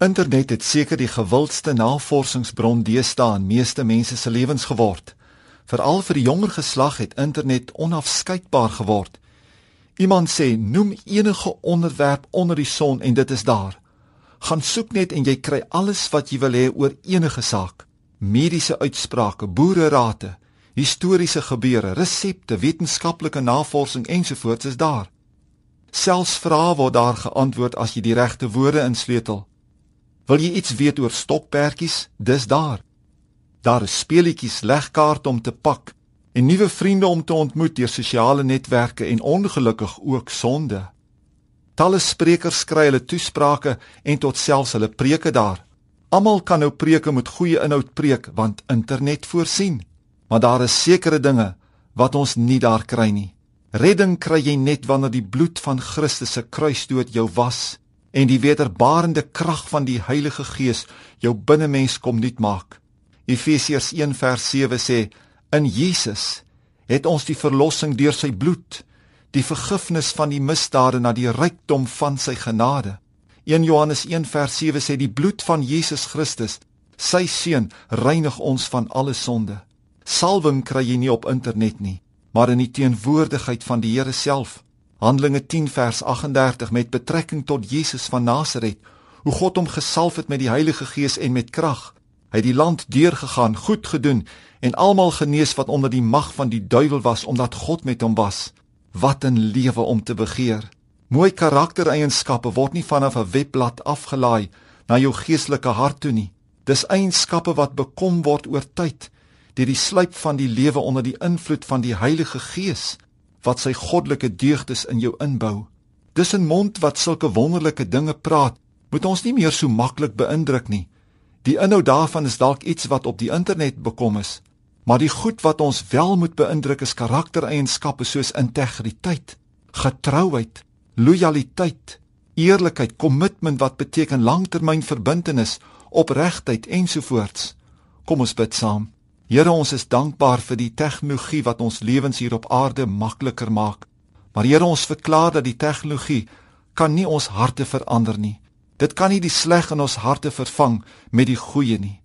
Internet het seker die gewildste navorsingsbron deesdae in meeste mense se lewens geword. Veral vir die jonger geslag het internet onafskeidbaar geword. Iemand sê noem enige onderwerp onder die son en dit is daar. Gaan soek net en jy kry alles wat jy wil hê oor enige saak. Mediese uitsprake, boererate, historiese gebeure, resepte, wetenskaplike navorsing ensovoorts is daar. Selfs vrae word daar geantwoord as jy die regte woorde insleutel. Wil jy iets weet oor stokperdjies? Dis daar. Daar is speletjies, legkaarte om te pak en nuwe vriende om te ontmoet deur sosiale netwerke en ongelukkig ook sonde. Talle sprekers skry hulle toesprake en tot selfs hulle preke daar. Almal kan nou preke met goeie inhoud preek want internet voorsien. Maar daar is sekere dinge wat ons nie daar kry nie. Redding kry jy net wanneer die bloed van Christus se kruisdood jou was en die wederbarende krag van die Heilige Gees jou binnemens kom nuut maak. Efesiërs 1 vers 7 sê: In Jesus het ons die verlossing deur sy bloed, die vergifnis van die misdade na die rykdom van sy genade. 1 Johannes 1 vers 7 sê die bloed van Jesus Christus, sy seun, reinig ons van alle sonde. Salwing kry jy nie op internet nie, maar in die teenwoordigheid van die Here self. Handelinge 10 vers 38 met betrekking tot Jesus van Nasaret, hoe God hom gesalf het met die Heilige Gees en met krag. Hy het die land deurgegaan, goed gedoen en almal genees wat onder die mag van die duiwel was omdat God met hom was. Wat 'n lewe om te begeer. Mooi karaktereienskappe word nie vanaf 'n webblad afgelaai na jou geestelike hart toe nie. Dis eienskappe wat bekom word oor tyd deur die sluip van die lewe onder die invloed van die Heilige Gees wat sy goddelike deugdes in jou inbou. Dis 'n mond wat sulke wonderlike dinge praat, moet ons nie meer so maklik beïndruk nie. Die inhoud daarvan is dalk iets wat op die internet bekom is, maar die goed wat ons wel moet beïndruk is karaktereienskappe soos integriteit, getrouheid, lojaliteit, eerlikheid, kommitment wat beteken langtermynverbintenis, opregtheid ensovoorts. Kom ons bid saam. Here, ons is dankbaar vir die tegnologie wat ons lewens hier op aarde makliker maak. Maar Here, ons verklaar dat die tegnologie kan nie ons harte verander nie. Dit kan nie die sleg in ons harte vervang met die goeie nie.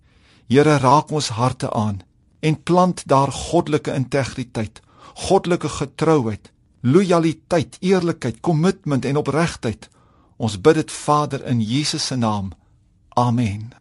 Here, raak ons harte aan en plant daar goddelike integriteit, goddelike getrouheid, lojaliteit, eerlikheid, kommitment en opregtheid. Ons bid dit Vader in Jesus se naam. Amen.